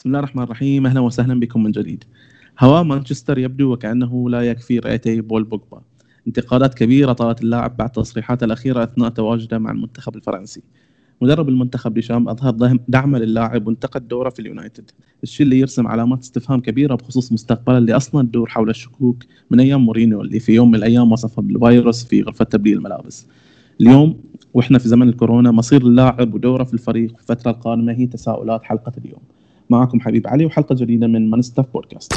بسم الله الرحمن الرحيم أهلا وسهلا بكم من جديد. هواء مانشستر يبدو وكأنه لا يكفي رئتي بول بوجبا. انتقادات كبيرة طالت اللاعب بعد تصريحاته الأخيرة أثناء تواجده مع المنتخب الفرنسي. مدرب المنتخب ديشام أظهر دعمه للاعب وانتقد دوره في اليونايتد، الشيء اللي يرسم علامات استفهام كبيرة بخصوص مستقبله اللي أصلا تدور حول الشكوك من أيام مورينيو اللي في يوم من الأيام وصفه بالفيروس في غرفة تبديل الملابس. اليوم وإحنا في زمن الكورونا مصير اللاعب ودوره في الفريق في الفترة القادمة هي تساؤلات حلقة اليوم. معكم حبيب علي وحلقة جديدة من مانستف بودكاست.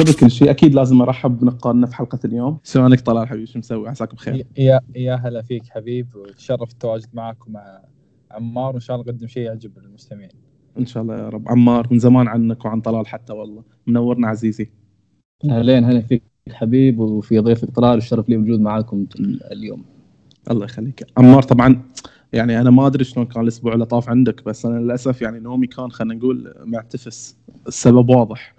قبل كل شيء أكيد لازم أرحب بنقادنا في حلقة اليوم. شلونك طلال حبيبي شو مسوي؟ عساك بخير. يا يا هلا فيك حبيب وتشرف التواجد معك ومع عمار وإن شاء الله نقدم شيء يعجب المستمعين. إن شاء الله يا رب. عمار من زمان عنك وعن طلال حتى والله. منورنا عزيزي. أهلين هلا فيك حبيب وفي ضيفك طلال الشرف لي وجود معاكم اليوم. الله يخليك. عمار طبعا يعني أنا ما أدري شلون كان الأسبوع اللي طاف عندك بس أنا للأسف يعني نومي كان خلينا نقول معتفس. السبب واضح.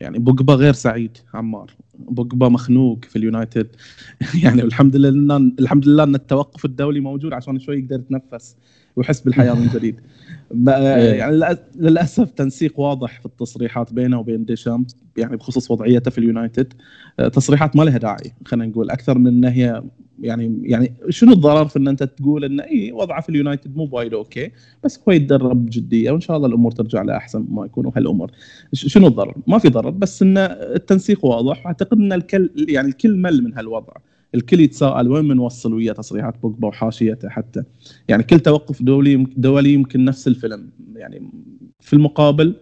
يعني بوجبا غير سعيد عمار. بوجبا مخنوق في اليونايتد. يعني الحمد لله الحمد لله إن التوقف الدولي موجود عشان شوي يقدر يتنفس. ويحس بالحياة من جديد. إيه. يعني للأسف تنسيق واضح في التصريحات بينه وبين ديشامب يعني بخصوص وضعيته في اليونايتد. تصريحات ما لها داعي خلينا نقول. أكثر من ان هي يعني يعني شنو الضرر في إن أنت تقول انه اي وضعه في اليونايتد مو وايد okay بس هو يتدرب بجدية وإن شاء الله الأمور ترجع لأحسن ما يكونوا هالامور شنو الضرر؟ ما في ضرر بس إن التنسيق واضح وأعتقد إن الكل يعني الكل مل من هالوضع. الكل يتساءل وين بنوصل ويا تصريحات بوجبا وحاشيته حتى. يعني كل توقف دولي دولي يمكن نفس الفيلم. يعني في المقابل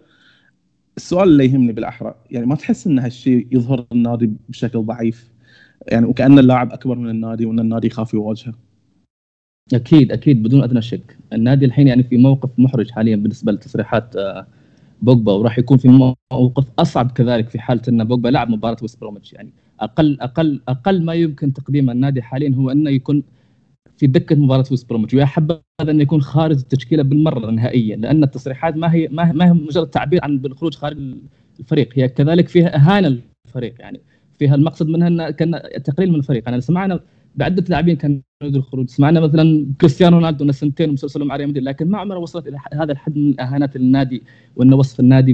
السؤال اللي يهمني بالأحرى يعني ما تحس إن هالشيء يظهر النادي بشكل ضعيف؟ يعني وكأن اللاعب أكبر من النادي وإن النادي يخاف يواجهه؟ أكيد أكيد بدون أدنى شك. النادي الحين يعني في موقف محرج حاليا بالنسبة لتصريحات آه، بوجبا وراح يكون في موقف أصعب كذلك في حالة إن بوجبا لعب مباراة ويست بروميتش. يعني أقل أقل أقل ما يمكن تقديمه النادي حاليا هو إنه يكون في دكه مباراة ويست بروميتش. ويا حبذا إنه يكون خارج التشكيلة بالمرة نهائيا لأن التصريحات ما هي ما هي مجرد تعبير عن الخروج خارج الفريق. هي كذلك فيها أهانة للفريق. يعني فيها المقصد منها ان كان تقليل من الفريق. يعني سمعنا بعدة لاعبين كانوا يريدوا الخروج. سمعنا مثلا كريستيانو رونالدو انه سنتين ومسلسله مع ريال مدريد لكن ما عمره وصلت إلى هذا الحد من إهانات النادي وانه وصف النادي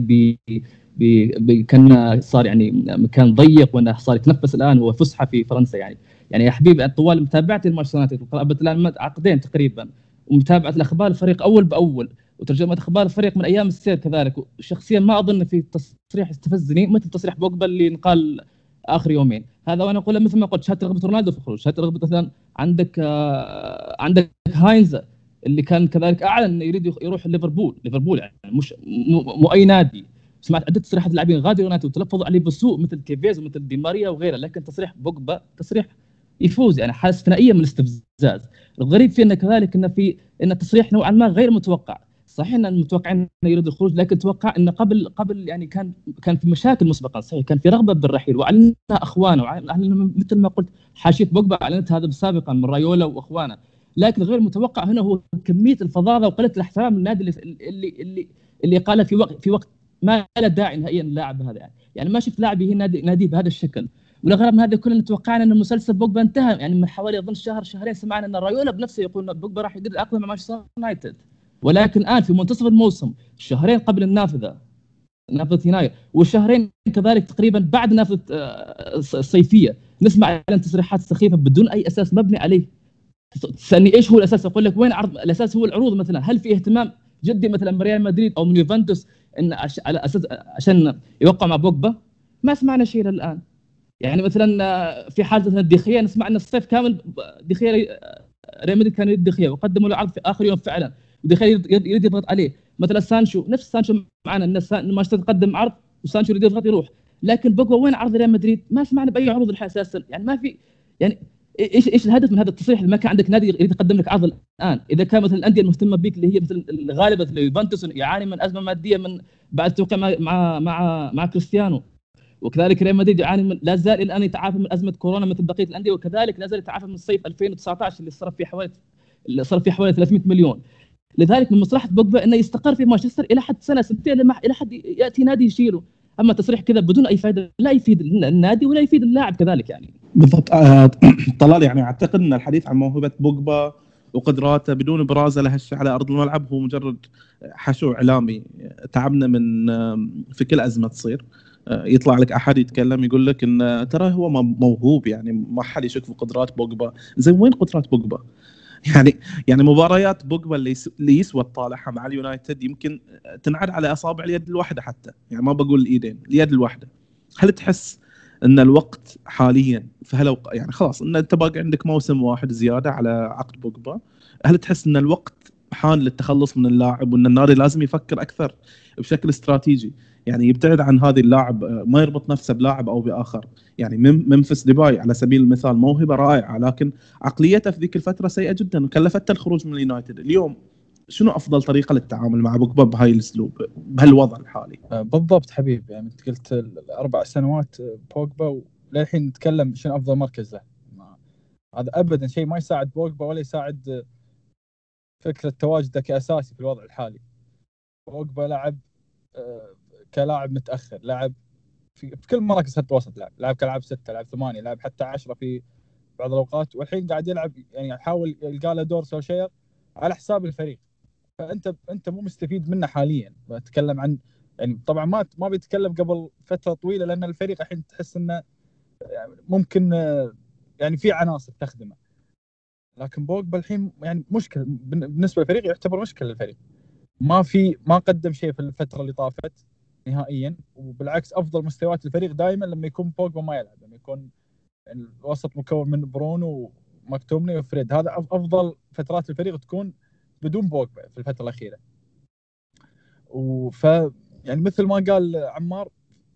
ب كان صار يعني مكان ضيق وأنه صار يتنفس الآن هو فسحة في فرنسا يعني. يعني يا حبيبي طوال متابعتي لمانشستر يونايتد الآن عقدين تقريبا ومتابعة الأخبار الفريق أول بأول وترجمة أخبار الفريق من أيام السير كذلك. شخصيا ما أظن في تصريح استفزني مثل تصريح بوجبا اللي نقال آخر يومين. هذا وأنا أقول مثل ما قلت شهادة رغبة رونالدو في الخروج شهادة رغبة مثلا عندك آه عندك هاينزه اللي كان كذلك أعلن إنه يريد يروح ليفربول. ليفربول يعني مش مو اي نادي. سمعت عدة تصريحات لاعبين غادروا يونايتد وتلفظوا عليه بسوء مثل تيفيز ومثل دي ماريا وغيره. لكن تصريح بوجبا تصريح يفوق يعني حاله استثنائيه من الاستفزاز. الغريب فيه انه كذلك انه في إن تصريح نوعا ما غير متوقع. صحيح أن متوقعين انه يريد الخروج لكن توقع انه قبل قبل يعني كان كان في مشاكل مسبقا صحيح كان في رغبة بالرحيل واعلنها أخوانه وأعلن مثل ما قلت حاشيه بوجبا أعلنت هذا سابقا من رايولا وأخوانه. لكن غير متوقع هنا هو كمية الفظاظة وقلة الإحترام للنادي اللي اللي اللي, اللي قال في وقت في وقت ما له داعي نهائيا اللاعب هذا يعني. يعني ما شفت لاعب نادي نادي بهذا الشكل. والاغرب من هذا كله توقعنا أن مسلسل بوجبا انتهى يعني من حوالي أظن شهر شهرين سمعنا أن رايولا بنفسه يقول بوجبا راح يدير العقد مع مانشستر يونايتد. ولكن الآن في منتصف الموسم شهرين قبل النافذة نافذة يناير وشهرين كذلك تقريبا بعد نافذة آه، الصيفيه نسمع عن تصريحات سخيفة بدون أي أساس مبني عليه. تسالني إيش هو الأساس؟ أقول لك وين عرض الأساس هو العروض مثلا. هل في اهتمام جدي مثلا من ريال مدريد أو من يوفنتوس إن على أساس عشان يوقع مع بوجبا؟ ما سمعنا شيء الآن. يعني مثلا آه، في حالة مثلا نسمع إن الصيف كامل ديخيا ريال مدريد كان يريد ديخيا وقدموا له عرض في آخر يوم فعلا. وديخيا يريد يضغط عليه. مثلا سانشو نفس سانشو معنا إن مانشستر تقدم عرض وسانشو يريد يضغط يروح. لكن بوجبا وين عرض ريال مدريد؟ ما سمعنا بأي عروض أساسا يعني ما في يعني إيش إيش الهدف من هذا التصريح؟ ما كان عندك نادي يريد يقدم لك عرض الآن. إذا كان مثلا الأندية المهتمة بك اللي هي مثل الغالبة مثل يوفنتوس يعاني من أزمة مادية من بعد التوقيع مع مع مع, مع كريستيانو. وكذلك ريال مدريد يعاني من لا زال الآن يتعافى من أزمة كورونا مثل بقية الأندية وكذلك لا زال يتعافى من صيف 2019 اللي صرف فيه حوالي صرف فيه حوالي 300 مليون. لذلك من مصلحة بوجبا إنه يستقر في مانشستر إلى حد سنة سنتين إلى حد يأتي نادي يشيله. أما تصريح كذا بدون أي فائده لا يفيد النادي ولا يفيد اللاعب كذلك يعني. بالضبط. آه، طلال يعني أعتقد إن الحديث عن موهبة بوجبا وقدراته بدون ابرازه لهالشيء على أرض الملعب هو مجرد حشو إعلامي. تعبنا من في كل أزمة تصير. آه، يطلع لك أحد يتكلم يقول لك إن ترى هو موهوب يعني ما حد يشك في قدرات بوجبا. زين وين قدرات بوجبا؟ يعني يعني مباريات بوجبا اللي يسوى تطالعها مع اليونايتد يمكن تنعد على أصابع اليد الواحدة حتى. يعني ما بقول الايدين اليد الواحدة. هل تحس إن الوقت حاليا يعني خلاص إن أنت باقي عندك موسم واحد زيادة على عقد بوجبا هل تحس إن الوقت حان للتخلص من اللاعب وإن النادي لازم يفكر أكثر بشكل استراتيجي؟ يعني يبتعد عن هذه اللاعب ما يربط نفسه بلاعب أو بآخر. يعني ممفيس ديباي على سبيل المثال موهبة رائعة لكن عقليته في ذيك الفترة سيئة جدا. وكلفته الخروج من اليونايتد. اليوم شنو أفضل طريقة للتعامل مع بوجبا بهاي الأسلوب بهالوضع الحالي؟ آه، بالضبط حبيب. يعني أنت قلت الأربع سنوات آه، بوجبا وللحين نتكلم شنو أفضل مركز له. هذا ابدا شيء ما يساعد بوجبا ولا يساعد آه، فكرة تواجده كأساسي في الوضع الحالي. بوجبا لعب كلاعب متأخر لعب في, في كل مراكز خط وسط لعب لعب كلاعب ستة لعب ثمانية لعب حتى عشرة في بعض الأوقات. والحين قاعد يلعب يعني يحاول يلقى له دور سوشير على حساب الفريق. فأنت أنت مو مستفيد منه حاليا. بتكلم عن يعني طبعا ما ما بيتكلم قبل فترة طويلة لأن الفريق الحين تحس إنه يعني ممكن يعني في عناصر تخدمه. لكن بوجبا الحين يعني مشكلة بالنسبة للفريق يعتبر مشكلة للفريق. ما في ما قدم شيء في الفترة اللي طافت. نهائيا وبالعكس أفضل مستويات الفريق دائما لما يكون بوجبا ما يلعب لما يكون الوسط مكون من برونو ومكتومني وفريد. هذا أفضل فترات الفريق تكون بدون بوجبا في الفترة الأخيرة. وف يعني مثل ما قال عمار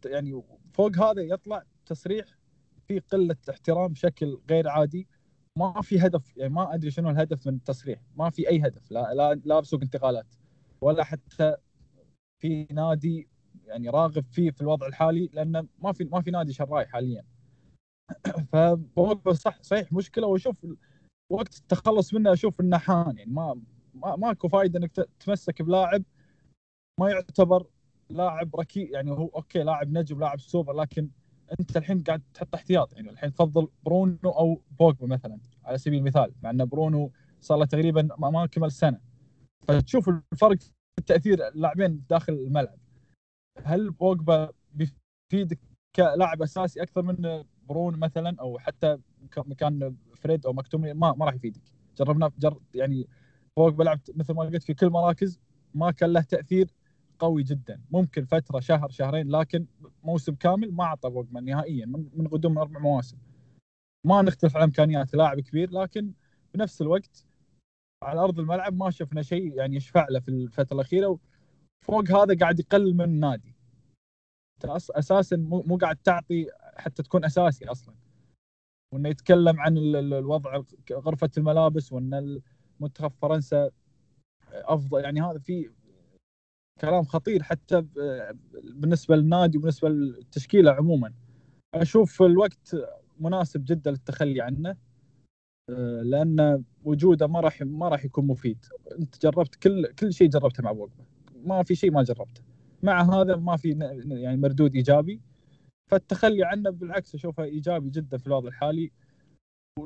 يعني فوق هذا يطلع تصريح في قلة احترام بشكل غير عادي. ما في هدف يعني ما أدري شنو الهدف من التصريح ما في أي هدف لا لا, لا بسوق انتقالات ولا حتى في نادي يعني راغب فيه في الوضع الحالي لأنه ما في ما في نادي شراي حاليا. فبوجبا صح صحيح مشكلة وأشوف وقت التخلص منه أشوف إنه حان يعني ما ما ماكو فائده إنك تتمسك بلاعب ما يعتبر لاعب ركيزة يعني هو okay لاعب نجم لاعب سوبر لكن أنت الحين قاعد تحط احتياط يعني الحين تفضل برونو أو بوجبا مثلا على سبيل المثال مع إن برونو صار له تقريبا ما كمل سنة. فتشوف الفرق في التاثير اللاعبين داخل الملعب. هل بوجبا بيفيدك كلاعب أساسي أكثر من برون مثلا؟ أو حتى مكان فريد أو مكتومي؟ ما ما راح يفيدك. جربنا جر يعني بوجبا لعب مثل ما قلت في كل مراكز ما كان له تأثير قوي جدا. ممكن فترة شهر شهرين لكن موسم كامل ما أعطى بوجبا نهائيا من غضون أربع مواسم. ما نختلف على إمكانيات لاعب كبير لكن بنفس الوقت على أرض الملعب ما شفنا شيء يعني يشفع له في الفترة الأخيرة فوق هذا قاعد يقلل من النادي. أساسا مو قاعد تعطي حتى تكون أساسي أصلا. وإنه يتكلم عن الوضع غرفة الملابس وإن منتخب فرنسا أفضل. يعني هذا في كلام خطير حتى بالنسبة للنادي وبالنسبة للتشكيلة عموما. أشوف الوقت مناسب جدا للتخلي عنه لأن وجوده ما راح ما راح يكون مفيد. أنت جربت كل كل شيء جربته مع بوجبا. ما في شيء ما جربته. مع هذا ما في يعني مردود إيجابي. فالتخلي عنه بالعكس أشوفه إيجابي جدا في الوضع الحالي.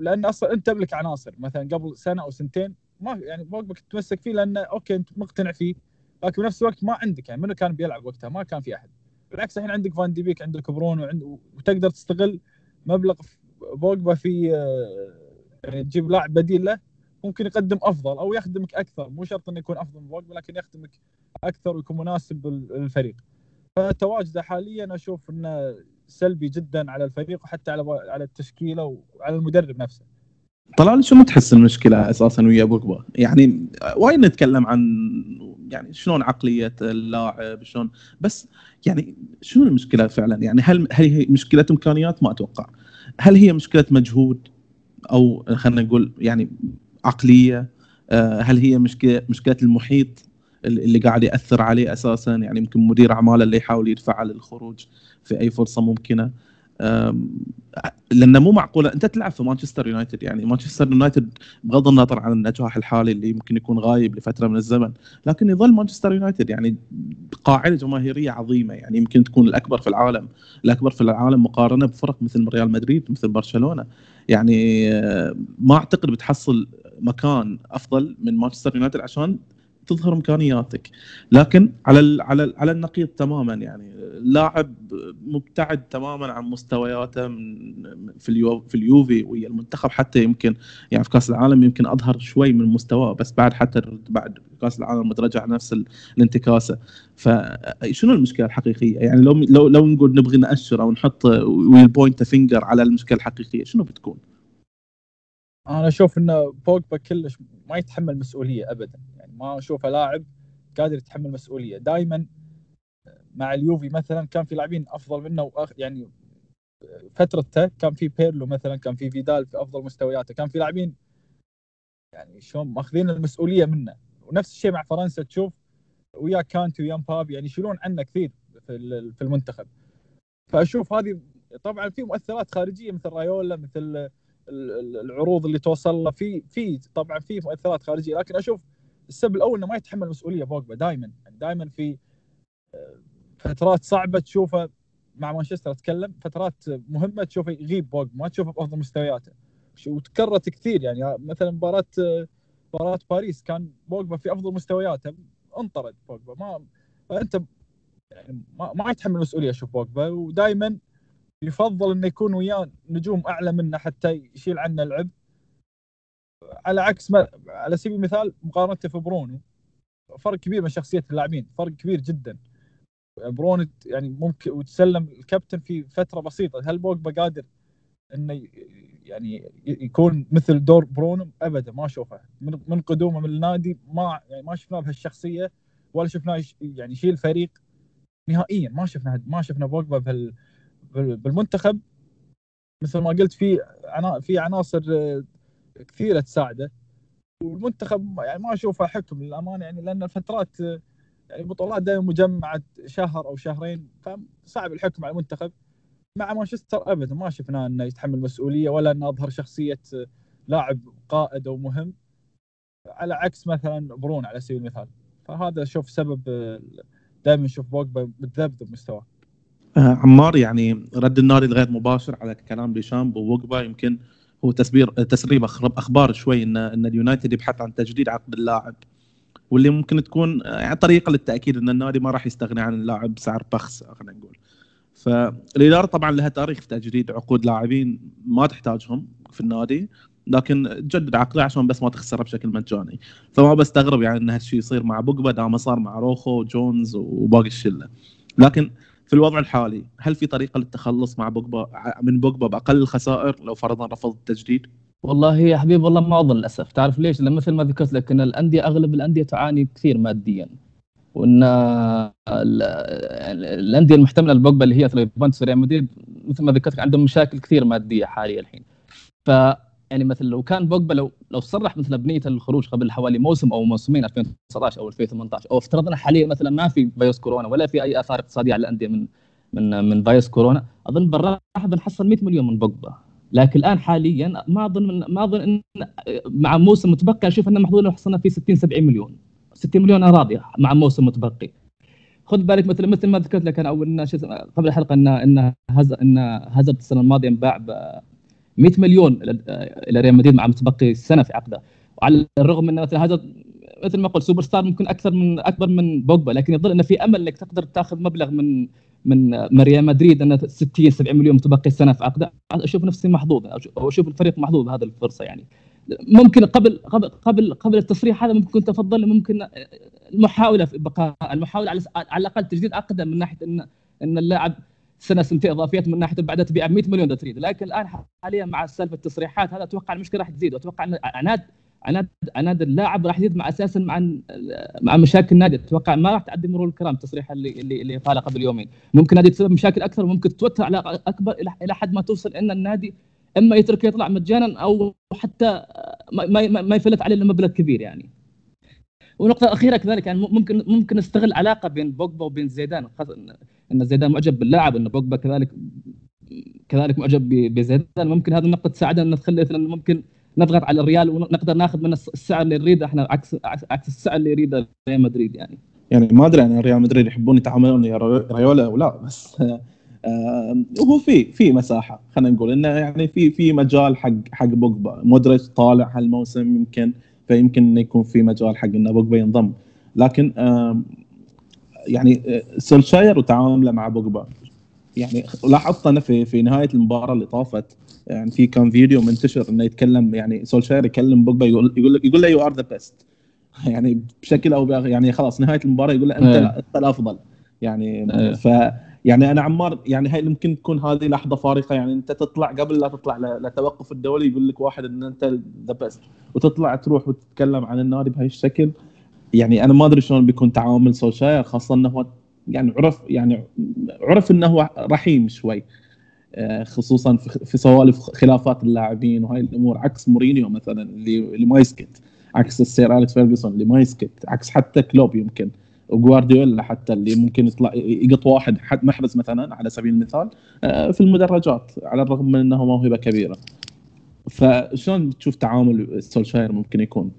لأن أصلا أنت تملك عناصر. مثلا قبل سنة أو سنتين ما يعني بوجبا تتمسك فيه لأنه أوكي أنت مقتنع فيه. لكن بنفس الوقت ما عندك يعني منو كان بيلعب وقتها؟ ما كان في أحد. بالعكس الحين عندك فان دي بيك عندك برونو وعند وتقدر تستغل مبلغ بوجبا في آه، يعني تجيب لاعب بديل له. ممكن يقدم أفضل أو يخدمك أكثر مو شرط إنه يكون أفضل من بوجبا لكن يخدمك أكثر ويكون مناسب للفريق فتواجده حاليا أشوف إنه سلبي جدا على الفريق وحتى على على التشكيلة وعلى المدرب نفسه طلال شو تحس المشكلة أساسا ويا بوجبا؟ يعني وايد نتكلم عن يعني شلون عقلية اللاعب شلون بس يعني شنو المشكلة فعلا؟ يعني هل هل هي مشكلة إمكانيات؟ ما أتوقع. هل هي مشكلة مجهود أو خلينا نقول يعني عقلية؟ آه، هل هي مشكلة مشكلة المحيط اللي قاعد يأثر عليه أساسا؟ يعني يمكن مدير أعماله اللي يحاول يدفعه للخروج في أي فرصة ممكنة. لأنه مو معقولة. أنت تلعب في مانشستر يونايتد. يعني مانشستر يونايتد بغض النظر عن النجاح الحالي اللي يمكن يكون غايب لفترة من الزمن لكن يظل مانشستر يونايتد يعني قاعدة جماهيرية عظيمة. يعني يمكن تكون الأكبر في العالم الأكبر في العالم مقارنة بفرق مثل ريال مدريد مثل برشلونة. يعني ما أعتقد بتحصل مكان أفضل من مانشستر يونايتد عشان تظهر إمكانياتك. لكن على على على النقيض تماما يعني. لاعب مبتعد تماما عن مستوياته في اليو في اليوفي ويا المنتخب حتى يمكن يعني في كأس العالم يمكن أظهر شوي من مستواه بس بعد حتى بعد كأس العالم ترجع نفس الانتكاسة. فشنو المشكلة الحقيقية؟ يعني لو لو لو نقول نبغي نأشر أو نحط we'll point finger على المشكلة الحقيقية شنو بتكون؟ أنا أشوف إن بوجبا كلش ما يتحمل مسؤولية ابدا. ما أشوفه لاعب قادر يتحمل مسؤولية. دائما مع اليوفي مثلا كان في لاعبين أفضل منه وأخ يعني فترته كان في بيرلو مثلا كان في فيدال في أفضل مستوياته. كان في لاعبين يعني شلون ماخذين المسؤولية منه. ونفس الشيء مع فرنسا تشوف ويا كانتي ويا مبابي يعني يشيلون عنه كثير في المنتخب. فأشوف هذه طبعا في مؤثرات خارجية مثل رايولا مثل العروض اللي توصل له. في في طبعا في مؤثرات خارجية لكن أشوف السبب الأول إنه ما يتحمل مسؤولية بوجبا دائما يعني دائما في آه، فترات صعبة تشوفه مع مانشستر أتكلم فترات مهمة تشوفه يغيب بوجبا ما تشوفه بأفضل مستوياته. وتكررت كثير يعني مثلا مباراة مباراة باريس كان بوجبا في أفضل مستوياته انطرد بوجبا ما فانت يعني ما, ما يتحمل مسؤولية أشوف بوجبا ودائما يفضل إنه يكون وياه نجوم أعلى منه حتى يشيل عنه العب. على عكس ما على سبيل المثال مقارنته في برونو فرق كبير من شخصية اللاعبين فرق كبير جدا. برونو يعني ممكن وتسلم الكابتن في فترة بسيطة. هل بوجبا قادر إنه يعني يكون مثل دور برونو؟ ابدا ما أشوفه. من قدومه من النادي ما يعني ما شفناه بهالشخصية ولا شفناه يعني يشيل فريق. نهائيا ما شفنا ما شفنا بوجبا بهال بالمنتخب مثل ما قلت في في عناصر كثيرة تساعده. والمنتخب يعني ما أشوفه حكم للأمانة يعني لأن الفترات يعني بطولات دائما مجمعة شهر أو شهرين فصعب الحكم على المنتخب. مع مانشستر ابدا ما شفناه أنه يتحمل مسؤولية ولا أنه اظهر شخصية لاعب قائد أو مهم. على عكس مثلا برون على سبيل المثال. فهذا أشوف سبب دائما نشوف بوجبا متذبذب مستواه. آه، عمار يعني رد النادي الغير مباشر على كلام ديشامب وبوجبا يمكن هو تسريب تسريب أخبار شوي إن إن اليونايتد يبحث عن تجديد عقد اللاعب واللي ممكن تكون يعني طريقة للتأكيد إن النادي ما راح يستغني عن اللاعب بسعر بخس خلينا نقول. فالإدارة طبعا لها تاريخ في تجديد عقود لاعبين ما تحتاجهم في النادي لكن تجدد عقده عشان بس ما تخسره بشكل مجاني. فما بستغرب يعني إن هالشيء يصير مع بوجبا دام صار مع روخو جونز وباقي الشلة. لكن في الوضع الحالي هل في طريقة للتخلص مع بوجبا من بوجبا بأقل الخسائر لو فرضا رفض التجديد؟ والله يا حبيب والله ما أظن للأسف تعرف ليش؟ لأن مثل ما ذكرت لك إن الأندية أغلب الأندية تعاني كثير ماديا وإن الأندية المحتملة لبوجبا اللي هي يوفنتوس وريال مدريد مثل ما ذكرت عندهم مشاكل كثير مادية حاليا الحين ف يعني مثل لو كان بوجبا لو لو صرح مثلا بنيته للخروج قبل حوالي موسم أو موسمين 2019 أو 2018 أو افترضنا حاليا مثلا ما في فيروس كورونا ولا في أي آثار اقتصادية على الأندية من من من فيروس كورونا. أظن بالراحة بنحصل 100 مليون من بوجبا لكن الآن حاليا ما أظن ما أظن إن مع موسم متبقي أشوف ان محظوظ لو حصلنا فيه 60 70 مليون. 60 مليون أنا راضي مع موسم متبقي. خذ بالك مثل مثل ما ذكرت لك أنا أول قبل الحلقة ان ان هز ان هازارد السنة الماضية انباع 100 مليون إلى ريال مدريد مع متبقي سنة في عقده. وعلى الرغم من مثل هذا مثل ما قلت سوبر ستار ممكن أكثر من أكبر من بوجبا لكن يظل انه في أمل إنك تقدر تأخذ مبلغ من من ريال مدريد انه 60 70 مليون متبقي سنة في عقده. أشوف نفسي محظوظ أو أشوف الفريق محظوظ بهذه الفرصة يعني. ممكن قبل قبل قبل قبل التصريح هذا ممكن كنت افضل ممكن المحاولة في بقاء المحاولة على على الأقل تجديد عقده من ناحية ان إن اللاعب سنة سنتين اضافيات من ناحية بعدها تبيع 100 مليون تريد. لكن الآن حاليا مع سالفة التصريحات هذا أتوقع المشكلة راح تزيد. وأتوقع أن عناد عناد عناد اللاعب راح يزيد مع أساسا مع مع مشاكل النادي. أتوقع ما راح تعدي مرور الكرام التصريح اللي اللي اللي قاله قبل يومين ممكن هذه تسبب مشاكل أكثر وممكن تتوتر على أكبر إلى حد ما توصل إن النادي إما يترك يطلع مجانا أو حتى ما ما, ما يفلت عليه المبلغ كبير يعني. ونقطة أخيرة كذلك يعني ممكن ممكن نستغل علاقة بين بوجبا وبين زيدان. خاصه ان زيدان معجب باللاعب إن بوجبا كذلك كذلك معجب بزيدان. ممكن هذه النقطة تساعدنا إن نخلي مثلا ممكن نضغط على الريال ونقدر ناخذ من السعر اللي نريده. إحنا عكس عكس السعر اللي يريده ريال مدريد يعني. يعني ما أدري أنا ريال مدريد يحبون يتعاملون يا ريولا أو لا بس آه هو في في مساحة. خلينا نقول إنه يعني في في مجال حق حق بوجبا. مودريتش طالع هالموسم يمكن فيمكن إنه يكون في مجال حق إنه بوجبا ينضم لكن يعني آه، سولشاير وتعامله مع بوجبا يعني لاحظت أنا في في نهاية المباراة اللي طافت يعني في كان فيديو منتشر إنه يتكلم يعني سولشاير يكلم بوجبا يقول يقول يقول له you are the best يعني بشكل أو بآخر يعني خلاص نهاية المباراة يقول له أنت إيه. أنت الأفضل يعني إيه. ف يعني أنا عمار يعني هاي يمكن تكون هذه لحظة فارقة يعني أنت تطلع قبل لا تطلع لتوقف الدولي يقول لك واحد إن أنت the best وتطلع تروح وتتكلم عن النادي بهاي الشكل. يعني أنا ما أدري شلون بيكون تعامل سولشاير خاصة إنه هو يعني عرف يعني عرف إنه هو رحيم شوي آه، خصوصا في سوالف خلافات اللاعبين وهاي الأمور عكس مورينيو مثلا اللي ما يسكت عكس السير أليكس فيرجسون اللي ما يسكت عكس حتى كلوب يمكن. وجوارديولا حتى اللي ممكن يطلع يقط واحد قد محرز مثلا على سبيل المثال آه، في المدرجات على الرغم من انه موهبة كبيرة. فشلون تشوف تعامل سولشاير ممكن يكون؟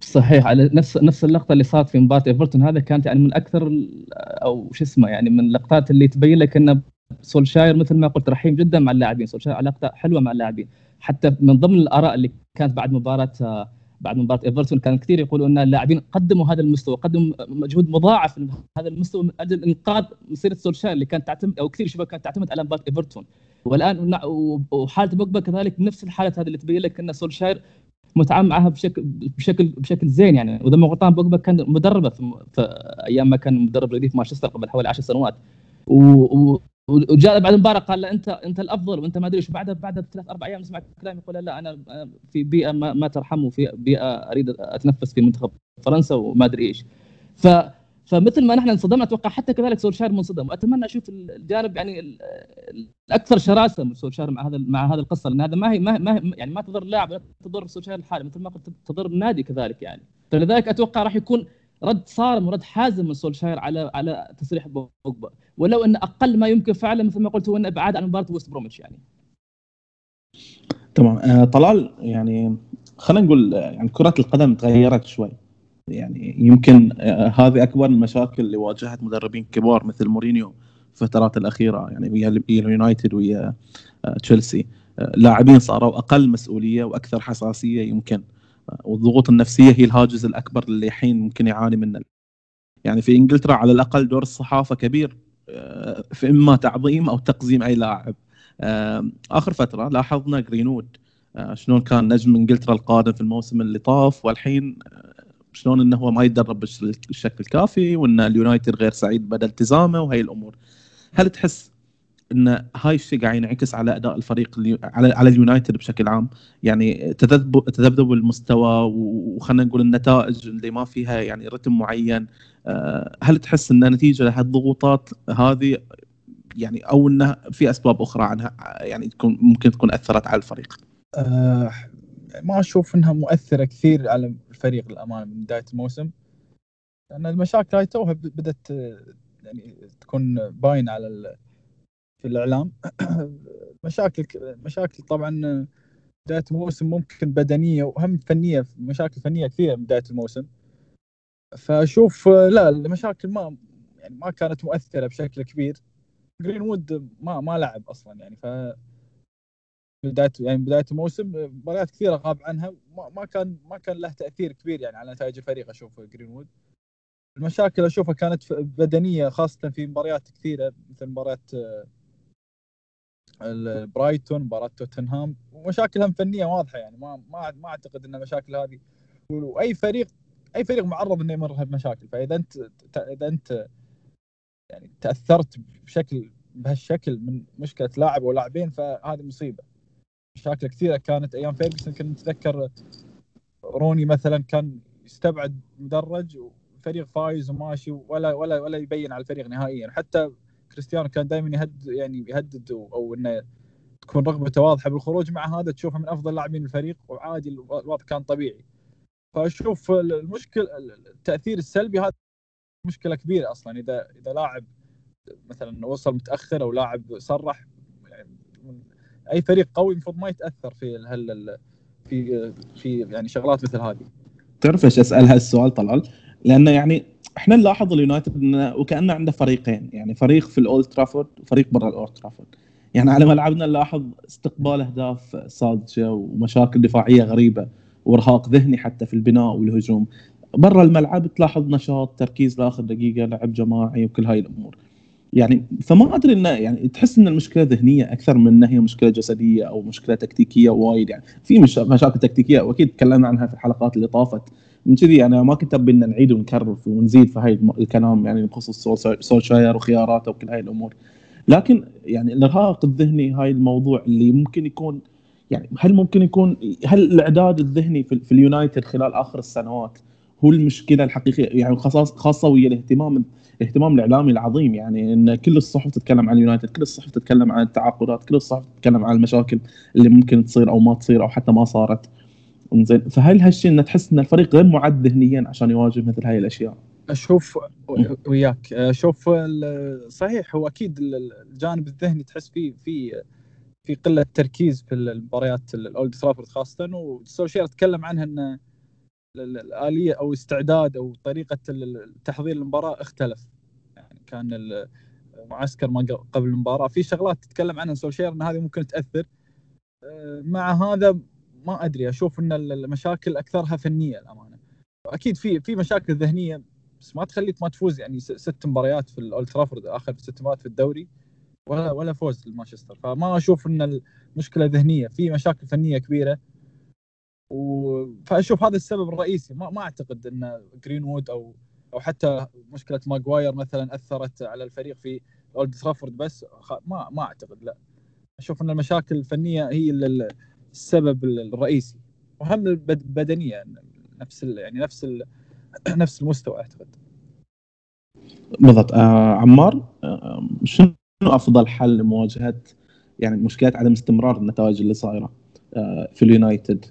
صحيح على نفس نفس اللقطة اللي صارت في مباراة إيفرتون هذا كانت يعني من أكثر أو شو اسمه يعني من اللقطات اللي تبين لك إن سولشاير مثل ما قلت رحيم جدا مع اللاعبين. سولشاير علاقته حلوة مع اللاعبين. حتى من ضمن الآراء اللي كانت بعد مباراة بعد مباراة إيفرتون كان كثير يقولوا إن اللاعبين قدموا هذا المستوى قدموا مجهود مضاعف هذا المستوى من أجل إنقاذ مسيرة سولشاير اللي كانت تعتمد أو كثير شباب كانت تعتمد على مباراة إيفرتون. والآن وحالة بوجبا كذلك نفس الحالة هذه اللي تبين لك إن سولشاير متعامل معها بشكل بشكل بشكل زين يعني. وإذا ما غلطان بوجبا كان مدربة في, في أيام ما كان مدرب رديف مانشستر قبل حوالي 10 سنوات. و... وجاء بعد المباراة قال له أنت أنت الأفضل وأنت ما أدري إيش. بعدها بعدها بثلاث أربع أيام نسمع كلام يقول لا أنا في بيئة ما, ما ترحم وفي بيئة أريد أتنفس في منتخب فرنسا وما أدري إيش. ف فمثل ما نحن انصدمنا أتوقع حتى كذلك سولشاير منصدم. وأتمنى أشوف الجانب يعني الأكثر شراسة من سولشاير مع هذا مع هذه القصة. لأن هذا ما هي ما, ما يعني ما تضر اللاعب تضر سولشاير الحالي مثل ما قلت تضر النادي كذلك يعني. فلذلك أتوقع راح يكون رد صارم ورد حازم من سولشاير على على تصريح بوجبا ولو إن أقل ما يمكن فعله مثل ما قلت هو انه إبعاد عن مباراة ويست بروميتش يعني. تمام. آه طلال يعني خلينا نقول يعني كرة القدم تغيرت شوي. يعني يمكن آه هذه أكبر المشاكل اللي واجهت مدربين كبار مثل مورينيو في الفترات الأخيرة يعني ويا اليونايتد ويا آه تشيلسي. آه لاعبين صاروا أقل مسؤولية وأكثر حساسية يمكن. والضغوط النفسية هي الهاجس الأكبر اللي الحين ممكن يعاني منه. يعني في إنجلترا على الأقل دور الصحافة كبير آه، في إما تعظيم أو تقزيم أي لاعب. آه، آخر فترة لاحظنا جرينوود آه، شلون كان نجم إنجلترا القادم في الموسم اللي طاف والحين شلون إنه هو ما يتدرب بالشكل الكافي وإن اليونايتد غير سعيد بدل التزامه وهاي الأمور. هل تحس إن هاي الشيء قاعد ينعكس على أداء الفريق اللي على على اليونايتد بشكل عام. يعني تذبذب تذبذب المستوى وخلينا نقول النتائج اللي ما فيها يعني رتم معين. آه، هل تحس إن نتيجة لهالضغوطات هذه يعني أو انه في أسباب أخرى عنها يعني تكون ممكن تكون أثرت على الفريق؟ أه ما أشوف إنها مؤثرة كثير على الفريق للامانه من بداية الموسم. لأن المشاكل هاي توها بدأت يعني تكون باينة على في الإعلام. مشاكل مشاكل طبعا بداية الموسم ممكن بدنية وهم فنية مشاكل فنية كثيرة من بداية الموسم. فأشوف لا المشاكل ما يعني ما كانت مؤثرة بشكل كبير. جرين وود ما ما لعب أصلا يعني ف بداية يعني بداية الموسم مباريات كثيرة غاب عنها. ما, كان ما كان له تأثير كبير يعني على نتائج الفريق أشوف جرين وود المشاكل أشوفها كانت بدنية خاصة في مباريات كثيرة مثل مباراة برايتون مباراة توتنهام. ومشاكلهم فنية واضحة يعني ما ما ما أعتقد إن المشاكل هذه. وأي فريق أي فريق معرض إنه يمر بمشاكل فإذا أنت إذا أنت يعني تأثرت بشكل بهالشكل من مشكلة لاعب أو لاعبين فهذه مصيبة. مشاكل كثيرة كانت أيام فيرجسون. كنت نتذكر روني مثلا كان يستبعد مدرج وفريق فايز وماشي ولا ولا ولا يبين على الفريق نهائيا. حتى كريستيانو كان دائما يهدد يعني يهدد أو إنه تكون رغبته واضحة بالخروج مع هذا تشوفه من أفضل لاعبين الفريق وعادي الوضع كان طبيعي. فأشوف المشكلة التأثير السلبي هذا مشكلة كبيرة أصلا. إذا إذا لاعب مثلا وصل متأخر أو لاعب صرح يعني أي فريق قوي المفروض ما يتأثر في هال في في يعني شغلات مثل هذه. تعرف إيش أسأل هالسؤال طلال؟ لأنه يعني إحنا نلاحظ اليونايتد انه وكأنه عنده فريقين يعني فريق في الأولد ترافورد وفريق برا الأولد ترافورد. يعني على ملعبنا نلاحظ استقبال أهداف ساذجه ومشاكل دفاعية غريبة وإرهاق ذهني حتى في البناء والهجوم. برا الملعب تلاحظ نشاط تركيز لآخر دقيقة لعب جماعي وكل هاي الأمور. يعني فما أدري إنه يعني تحس إن المشكلة ذهنية أكثر من إنها هي مشكلة جسدية أو مشكلة تكتيكية وايد. يعني في مش مشاكل تكتيكية وأكيد تكلمنا عنها في الحلقات اللي طافت. من كذي أنا ما كنت أبي إن نعيد ونكرر ونزيد في هاي الكلام يعني بخصوص سولشاير وخياراته وكل هاي الأمور لكن يعني الإرهاق الذهني هاي الموضوع اللي ممكن يكون يعني هل ممكن يكون هل الإعداد الذهني في, في اليونايتد خلال آخر السنوات هو المشكلة الحقيقية يعني خاصة ويا الاهتمام الاهتمام الإعلامي العظيم يعني إن كل الصحف تتكلم عن اليونايتد، كل الصحف تتكلم عن التعاقدات، كل الصحف تتكلم عن المشاكل اللي ممكن تصير أو ما تصير أو حتى ما صارت. زين فهل هالشيء ان تحس إن الفريق غير معد ذهنيا عشان يواجه مثل هاي الأشياء؟ أشوف وياك. أشوف صحيح هو أكيد الجانب الذهني تحس فيه في في قلة تركيز في المباريات الأولد ترافورد خاصة. وسولشير تكلم عنها إن الآلية أو استعداد أو طريقة تحضير المباراة اختلف. يعني كان المعسكر ما قبل المباراة. في شغلات تتكلم عنها سولشير إن هذه ممكن تأثر. آه، مع هذا ما أدري أشوف إن المشاكل أكثرها فنية الأمانة. أكيد في في مشاكل ذهنية بس ما تخليك ما تفوز يعني. ست مباريات في الاولد ترافورد آخر ست مباريات في الدوري ولا ولا فوز لمانشستر. فما أشوف إن المشكلة ذهنية. في مشاكل فنية كبيرة. و... فأشوف هذا السبب الرئيسي. ما, ما أعتقد إن جرينوود أو أو حتى مشكلة ماجواير مثلا أثرت على الفريق في اولد ترافورد بس ما ما أعتقد لا. أشوف إن المشاكل الفنية هي السبب الرئيسي. وهم البدنيه نفس يعني نفس نفس المستوى أعتقد. بالضبط. آه عمار آه شنو أفضل حل لمواجهة يعني مشكله عدم استمرار النتائج اللي صايرة آه في اليونايتد؟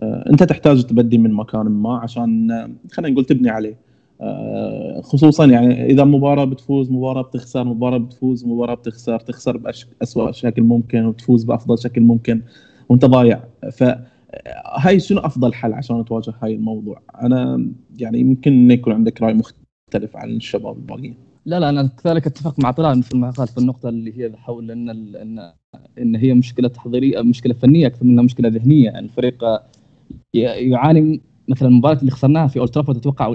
آه أنت تحتاج تبدي من مكان ما عشان آه، خلينا نقول تبني عليه. آه، خصوصا يعني إذا مباراة بتفوز مباراة بتخسر مباراة بتفوز مباراة بتخسر تخسر باسوء شكل ممكن وتفوز بأفضل شكل ممكن. وانت ضايع. فهاي شنو أفضل حل عشان تواجه هاي الموضوع؟ أنا يعني يمكن يكون عندك رأي مختلف عن الشباب الباقيين. لا لا أنا كذلك أتفق مع طلال مثل ما قال في النقطة اللي هي حول إن ان إن هي مشكلة تحضيرية مشكلة فنية أكثر منها مشكلة ذهنية. الفريق يعاني مثلا المباراة اللي خسرناها في اولد أتوقع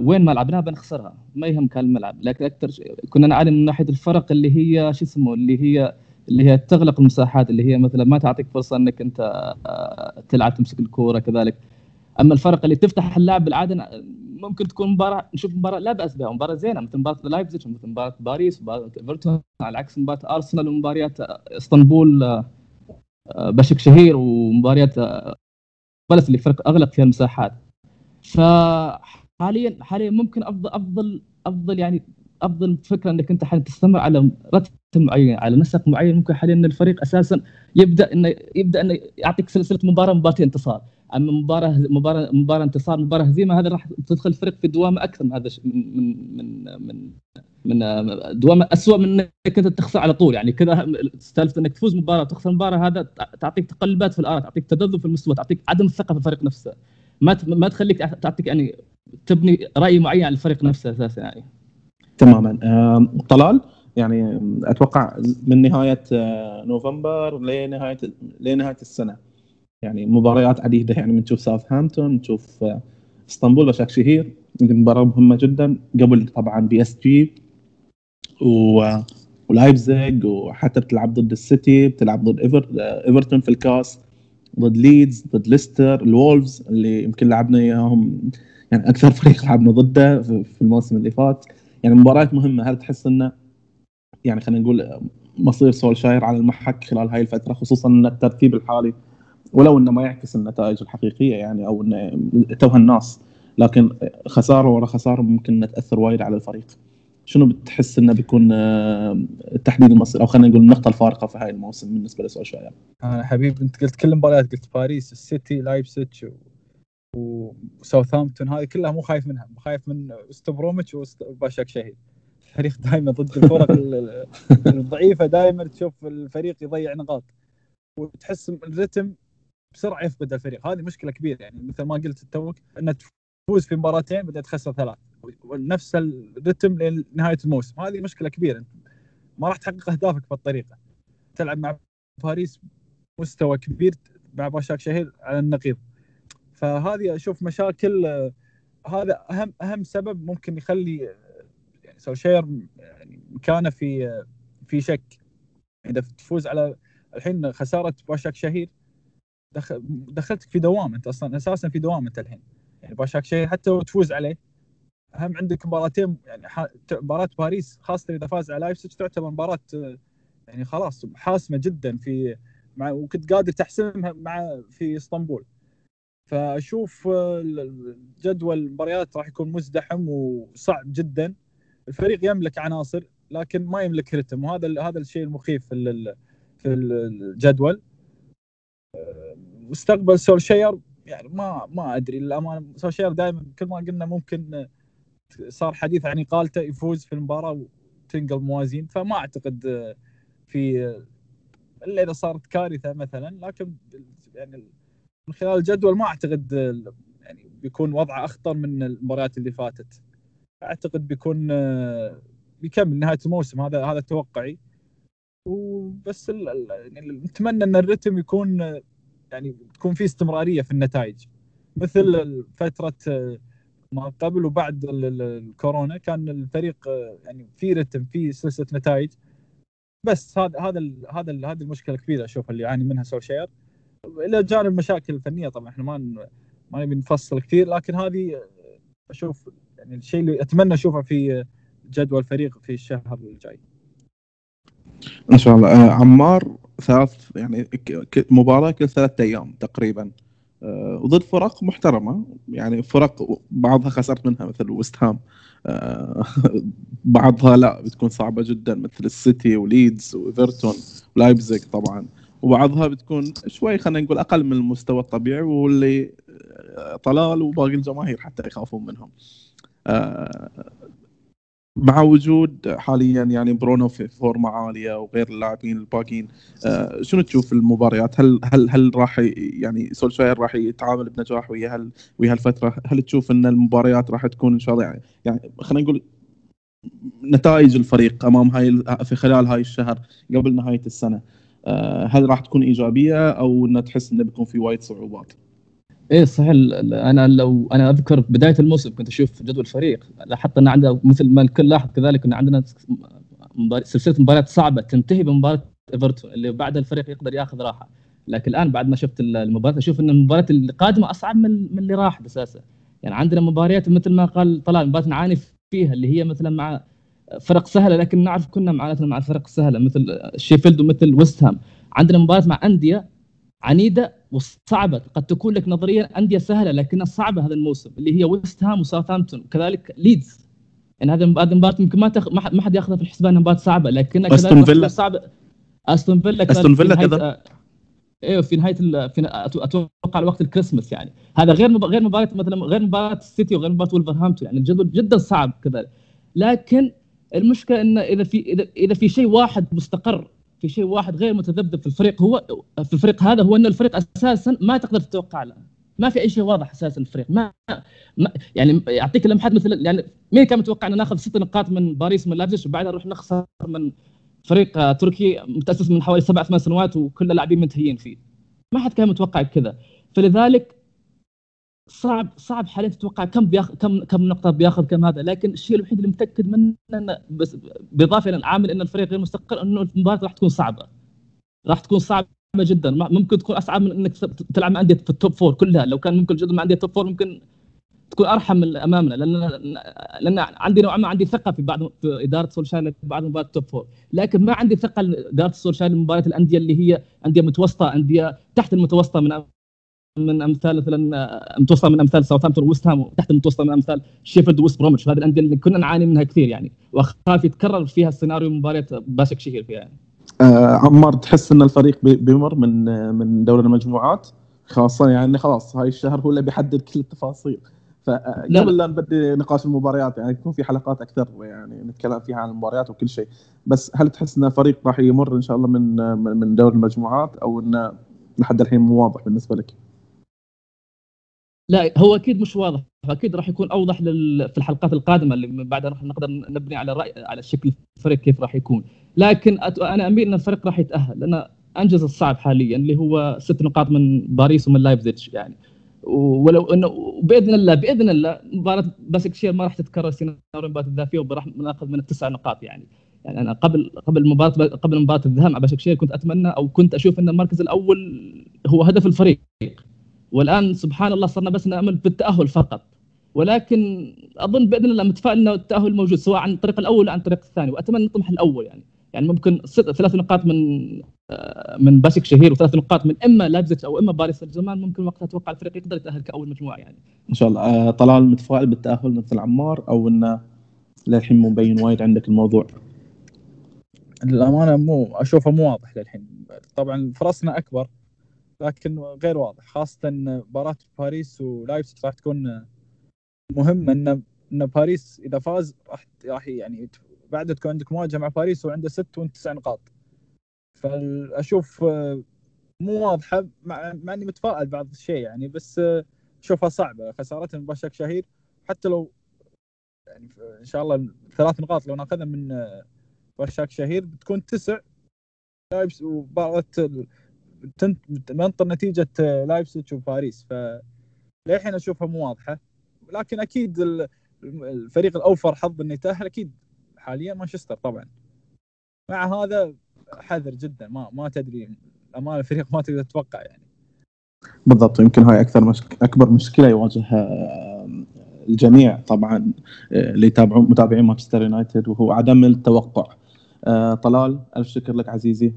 وين ما لعبناها بنخسرها. ما يهم كان الملعب. لكن أكثر كنا نعاني من ناحية الفرق اللي هي شو اسمه اللي هي اللي هي تغلق المساحات اللي هي مثلا ما تعطيك فرصة إنك أنت آه، تلعب تمسك الكورة كذلك. أما الفرق اللي تفتح اللعب بالعادة ممكن تكون مباراة نشوف مباراة لا بأس بها مباراة زينة مثل مباراة لايبزيج مثل مباراة باريس مباراة إيفرتون على عكس مباراة أرسنال ومباريات إسطنبول آه، آه، باشاك شهير ومباريات بالاس اللي فرق أغلق فيها المساحات. فحاليا حاليا ممكن أفضل أفضل أفضل يعني أفضل فكرة إنك أنت تستمر على رتم معين على نسق معين. ممكن حاليا إن الفريق أساسا يبدأ انه يبدأ انه يعطيك سلسلة مباراة مباراتين انتصار. أما مباراة مباراة مباراة انتصار مباراة هزيمة هذا راح تدخل الفريق في دوامه أكثر من هذا من من من من دوامه اسوء من إنك أنت تخسر على طول. يعني كذا سالفة إنك تفوز مباراة وتخسر مباراة هذا تعطيك تقلبات في الآراء تعطيك تذبذب في المستوى تعطيك عدم الثقة في الفريق نفسه. ما ما تخليك تعطيك يعني تبني رأي معين عن الفريق نفسه أساسا يعني. تماما. طلال يعني أتوقع من نهاية آه، نوفمبر لنهاية لنهاية السنة. يعني مباريات عديدة يعني بنشوف ساوثهامبتون نشوف آه، إسطنبول باشاك شهير مباراه مهمة جدا. قبل طبعا بي إس جي و ولايبزيج وحتى بتلعب ضد السيتي بتلعب ضد إيفر... آه، إيفرتون في الكاس ضد ليدز ضد ليستر الولفز اللي يمكن لعبنا إياهم يعني أكثر فريق لعبنا ضده في الموسم اللي فات. يعني مباريات مهمة. هل تحس إنه يعني خلينا نقول مصير سولشاير على المحك خلال هاي الفترة خصوصا إن الترتيب الحالي ولو إنه ما يعكس النتائج الحقيقية يعني أو انه توها الناس لكن خسارة ورا خسارة ممكن تأثر وايد على الفريق. شنو بتحس إنه بيكون آه، تحديد المصير أو خلينا نقول النقطة الفارقة في هاي الموسم بالنسبة لسولشاير أنا حبيبي أنت قلت كل المباريات قلت باريس السيتي لايبسيتش وساوثامبتون هذه كلها مو خايف منها خايف من ويست بروميتش وباشاك شهير. الفريق دائما ضد الفرق الضعيفة دائما تشوف الفريق يضيع نقاط. وتحس الرتم بسرعة يفقد الفريق. هذه مشكلة كبيرة يعني مثل ما قلت توك ان تفوز في مباراتين بعدين تخسر ثلاث. ونفس الرتم لنهاية الموسم. هذه مشكلة كبيرة. ما راح تحقق أهدافك بالطريقة. تلعب مع باريس مستوى كبير مع باشاك شهير على النقيض. فهذه أشوف مشاكل هذا أهم أهم سبب ممكن يخلي يعني سولشير يعني مكانه في في شك. إذا تفوز على الحين خسارة باشاك شهير دخلتك في دوامة أنت أصلا أساسا في دوامة أنت الحين. يعني باشاك شهير حتى لو تفوز عليه هم عندك مباراتين يعني مباراة باريس خاصة إذا فاز على لايبسج تعتبر مباراة يعني خلاص حاسمة جدا في مع وكنت قادر تحسمها مع في إسطنبول. فأشوف جدول المباريات راح يكون مزدحم وصعب جدا. الفريق يملك عناصر لكن ما يملك رتم وهذا هذا الشيء المخيف في في الجدول. مستقبل سولشير يعني ما ما أدري للأمانة. سولشير دائما كل ما قلنا ممكن صار حديث عن إقالته يفوز في المباراة وتنقل موازين. فما أعتقد في إلا إذا صارت كارثة مثلا لكن يعني من خلال الجدول ما أعتقد يعني بيكون وضعه أخطر من المباريات اللي فاتت. أعتقد بيكون بيكمل نهاية الموسم هذا هذا توقعي. وبس يعني نتمنى إن الرتم يكون يعني تكون في استمرارية في النتائج. مثل فترة ما قبل وبعد الكورونا كان الفريق يعني في رتم في سلسلة نتائج. بس هذا هذا هذا هذه المشكلة الكبيره أشوف اللي يعاني منها سولشير. إلى جانب المشاكل الفنية طبعا إحنا ما ما نبي نفصل كثير لكن هذه أشوف يعني الشيء اللي أتمنى أشوفه في جدول الفريق في الشهر الجاي. ان شاء الله. آه عمار ثلاث يعني مباراة كل ثلاثة أيام تقريبا. آه وضد فرق محترمة يعني فرق بعضها خسرت منها مثل ويست هام. آه بعضها لا بتكون صعبة جدا مثل السيتي وليدز وإيفرتون ولايبزيج طبعا. وبعضها بتكون شوي خلينا نقول أقل من المستوى الطبيعي واللي طلال وباقي الجماهير حتى يخافون منهم. آه، مع وجود حاليا يعني برونو في فورمه عالية وغير اللاعبين الباقيين آه، شنو تشوف المباريات؟ هل هل هل راح يعني سولشاير راح يتعامل بنجاح ويا هل ويا هالفترة؟ هل تشوف إن المباريات راح تكون إن شاء الله يعني, يعني خلينا نقول نتائج الفريق أمام هاي في خلال هاي الشهر قبل نهاية السنة؟ آه، هل راح تكون إيجابية أو ان تحس إنه بيكون في وايد صعوبات؟ إيه صحيح. أنا لو أنا أذكر بداية الموسم كنت أشوف جدول الفريق لاحظت إن عنده مثل ما الكل لاحظ كذلك إن عندنا سلسلة مباريات صعبة تنتهي بمباراة إيفرتون اللي بعدها الفريق يقدر ياخذ راحة. لكن الآن بعد ما شفت المباراة أشوف إن المباراة القادمة أصعب من من اللي راح أساسا. يعني عندنا مباريات مثل ما قال طلال مباراة نعاني فيها اللي هي مثلا مع فرق سهلة لكن نعرف كنا معاناتنا مع الفرق السهله مثل شيفيلد ومثل ويست هام. عندنا مباراة مع أندية عنيدة وصعبة قد تكون لك نظريا أندية سهلة لكنها صعبة هذا الموسم اللي هي ويست هام وساوثهامبتون وكذلك ليدز. يعني هذه هذه المباراه يمكن ما تخ... ما حد ياخذها في الحسبان إنها مباراة صعبة لكنها أستون فيلا. صعبة. أستون فيلا أستون فيلا كذا. أيوه في نهاية ال... في أتوقع وقت الكريسماس يعني. هذا غير مب... غير مباراة مثلا غير مباراة السيتي وغير مباراة ولفرهامبتون يعني الجدول جدا صعب كذا لكن المشكلة انه إذا في اذا إذا في شيء واحد مستقر في شيء واحد غير متذبذب في الفريق هو في الفريق هذا هو إن الفريق أساسا ما تقدر تتوقع له. ما في أي شيء واضح أساسا الفريق. ما, ما يعني اعطيك لمحات مثل يعني مين كان متوقع ان ناخذ ست نقاط من باريس من لابزيش وبعدها نروح نخسر من فريق تركي متأسس من حوالي سبع ثمان سنوات وكل اللاعبين منتهيين فيه؟ ما حد كان متوقع كذا. فلذلك صعب صعب حاليا تتوقع كم بياخذ كم كم نقطة بياخذ كم هذا لكن الشيء الوحيد اللي متأكد منه انه بس بإضافة إلى العامل إن الفريق غير مستقر إنه المباراة راح تكون صعبة. راح تكون صعبة جدا. ممكن تكون أصعب من إنك تلعب مع أندية في التوب فور كلها. لو كان ممكن جدا مع أندية توب فور ممكن تكون أرحم من أمامنا لأن لأن عندي نوعا ما عندي ثقة في بعض في إدارة سولشاير بعض مباريات ال top four لكن ما عندي ثقة اداره سولشاير لمباريات الأندية اللي هي أندية متوسطة أندية تحت المتوسطة من من أمثال مثلا متوسطه من أمثال ساوثهامبتون ويست هام تحت المتوسطه من أمثال شيفيلد ويست برومتش هذه الأندية اللي كنا نعاني منها كثير يعني وأخاف يتكرر فيها السيناريو مباراه باشاك شهير فيها يعني. آه عمار تحس إن الفريق بيمر من من دوري المجموعات خاصة يعني خلاص هاي الشهر هو اللي بيحدد كل التفاصيل. فقبل لا نبدي نقاش المباريات يعني يكون في حلقات أكثر يعني نتكلم فيها عن المباريات وكل شيء بس هل تحس إن الفريق راح يمر إن شاء الله من من- من دور المجموعات أو انه لحد الحين مو واضح بالنسبة لك؟ لا هو أكيد مش واضح. أكيد راح يكون أوضح لل... في الحلقات القادمة اللي من بعدها راح نقدر نبني على رأي على شكل الفريق كيف راح يكون. لكن أت... أنا أميل إن الفريق راح يتأهل لأن أنجز الصعب حاليا اللي هو ست نقاط من باريس ومن لايبزيج يعني. ولو إنه بإذن الله بإذن الله مباراة باشاك شهير ما راح تتكرر سيناريو المباراة الذهبية وراح نأخذ من التسع نقاط يعني. يعني أنا قبل قبل مباراة قبل مباراة الذهاب مع باشاك شهير كنت أتمنى أو كنت أشوف إن المركز الأول هو هدف الفريق. والآن سبحان الله صرنا بس نأمل بالتأهل فقط. ولكن أظن بإذن الله متفائل إنه التأهل موجود سواء عن الطريق الأول أو عن الطريق الثاني وأتمنى نطمح الأول يعني. يعني ممكن ست ثلاث نقاط من آه، من باشك شهير وثلاث نقاط من إما لايبزيج أو إما باريس سان جيرمان ممكن وقتها أتوقع الفريق يقدر يتأهل كأول مجموعة يعني. إن شاء الله. آه، طلال متفائل بالتأهل مثل عمار أو إنه للحين مو مبين وايد عندك الموضوع؟ للأمانة مو أشوفه مو واضح للحين. طبعا فرصنا أكبر. لكن غير واضح خاصة مباراة باريس ولايبزيج راح تكون مهمه إن إن باريس إذا فاز راح راح يعني بعد تكون عندك مواجهة مع باريس وعنده ست وأنت تسع نقاط. فاشوف مو واضحة مع, إني متفائل بعض الشيء يعني بس أشوفها صعبة. خسارتنا من باشاك شهير. حتى لو يعني إن شاء الله ثلاث نقاط لو ناخذها من باشاك شهير بتكون تسع. لايبس تنت- منطر نتيجة آه، لايبسيتش وباريس. ف للحين أشوفها مو واضحة. لكن أكيد ال- الفريق الأوفر حظ إنه يتأهل أكيد حاليا مانشستر طبعا. مع هذا حذر جدا. ما ما تدري. امانه الفريق ما تقدر تتوقع يعني. بالضبط. يمكن هاي أكثر مشك... أكبر مشكلة يواجهها الجميع طبعا آه، اللي يتابعون متابعين مانشستر يونايتد وهو عدم التوقع. آه، طلال ألف شكر لك عزيزي.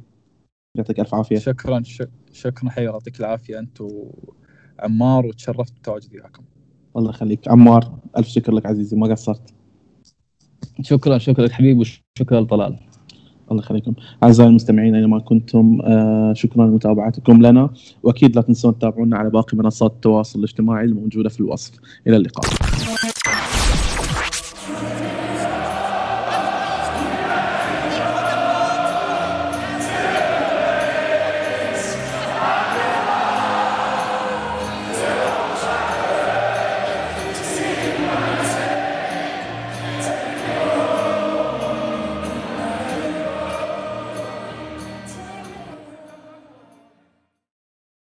يعطيك ألف عافية. شكرا شك- شكرا حبيبي يعطيك العافية. أنت وعمار وتشرفت بتواجدي وياكم. الله يخليك. عمار ألف شكر لك عزيزي ما قصرت. شكرا شكرا لك حبيبي وشكرا لطلال. الله يخليكم. أعزائي المستمعين أينما كنتم آه، شكرا لمتابعتكم لنا. وأكيد لا تنسون تتابعونا على باقي منصات التواصل الاجتماعي الموجودة في الوصف. إلى اللقاء.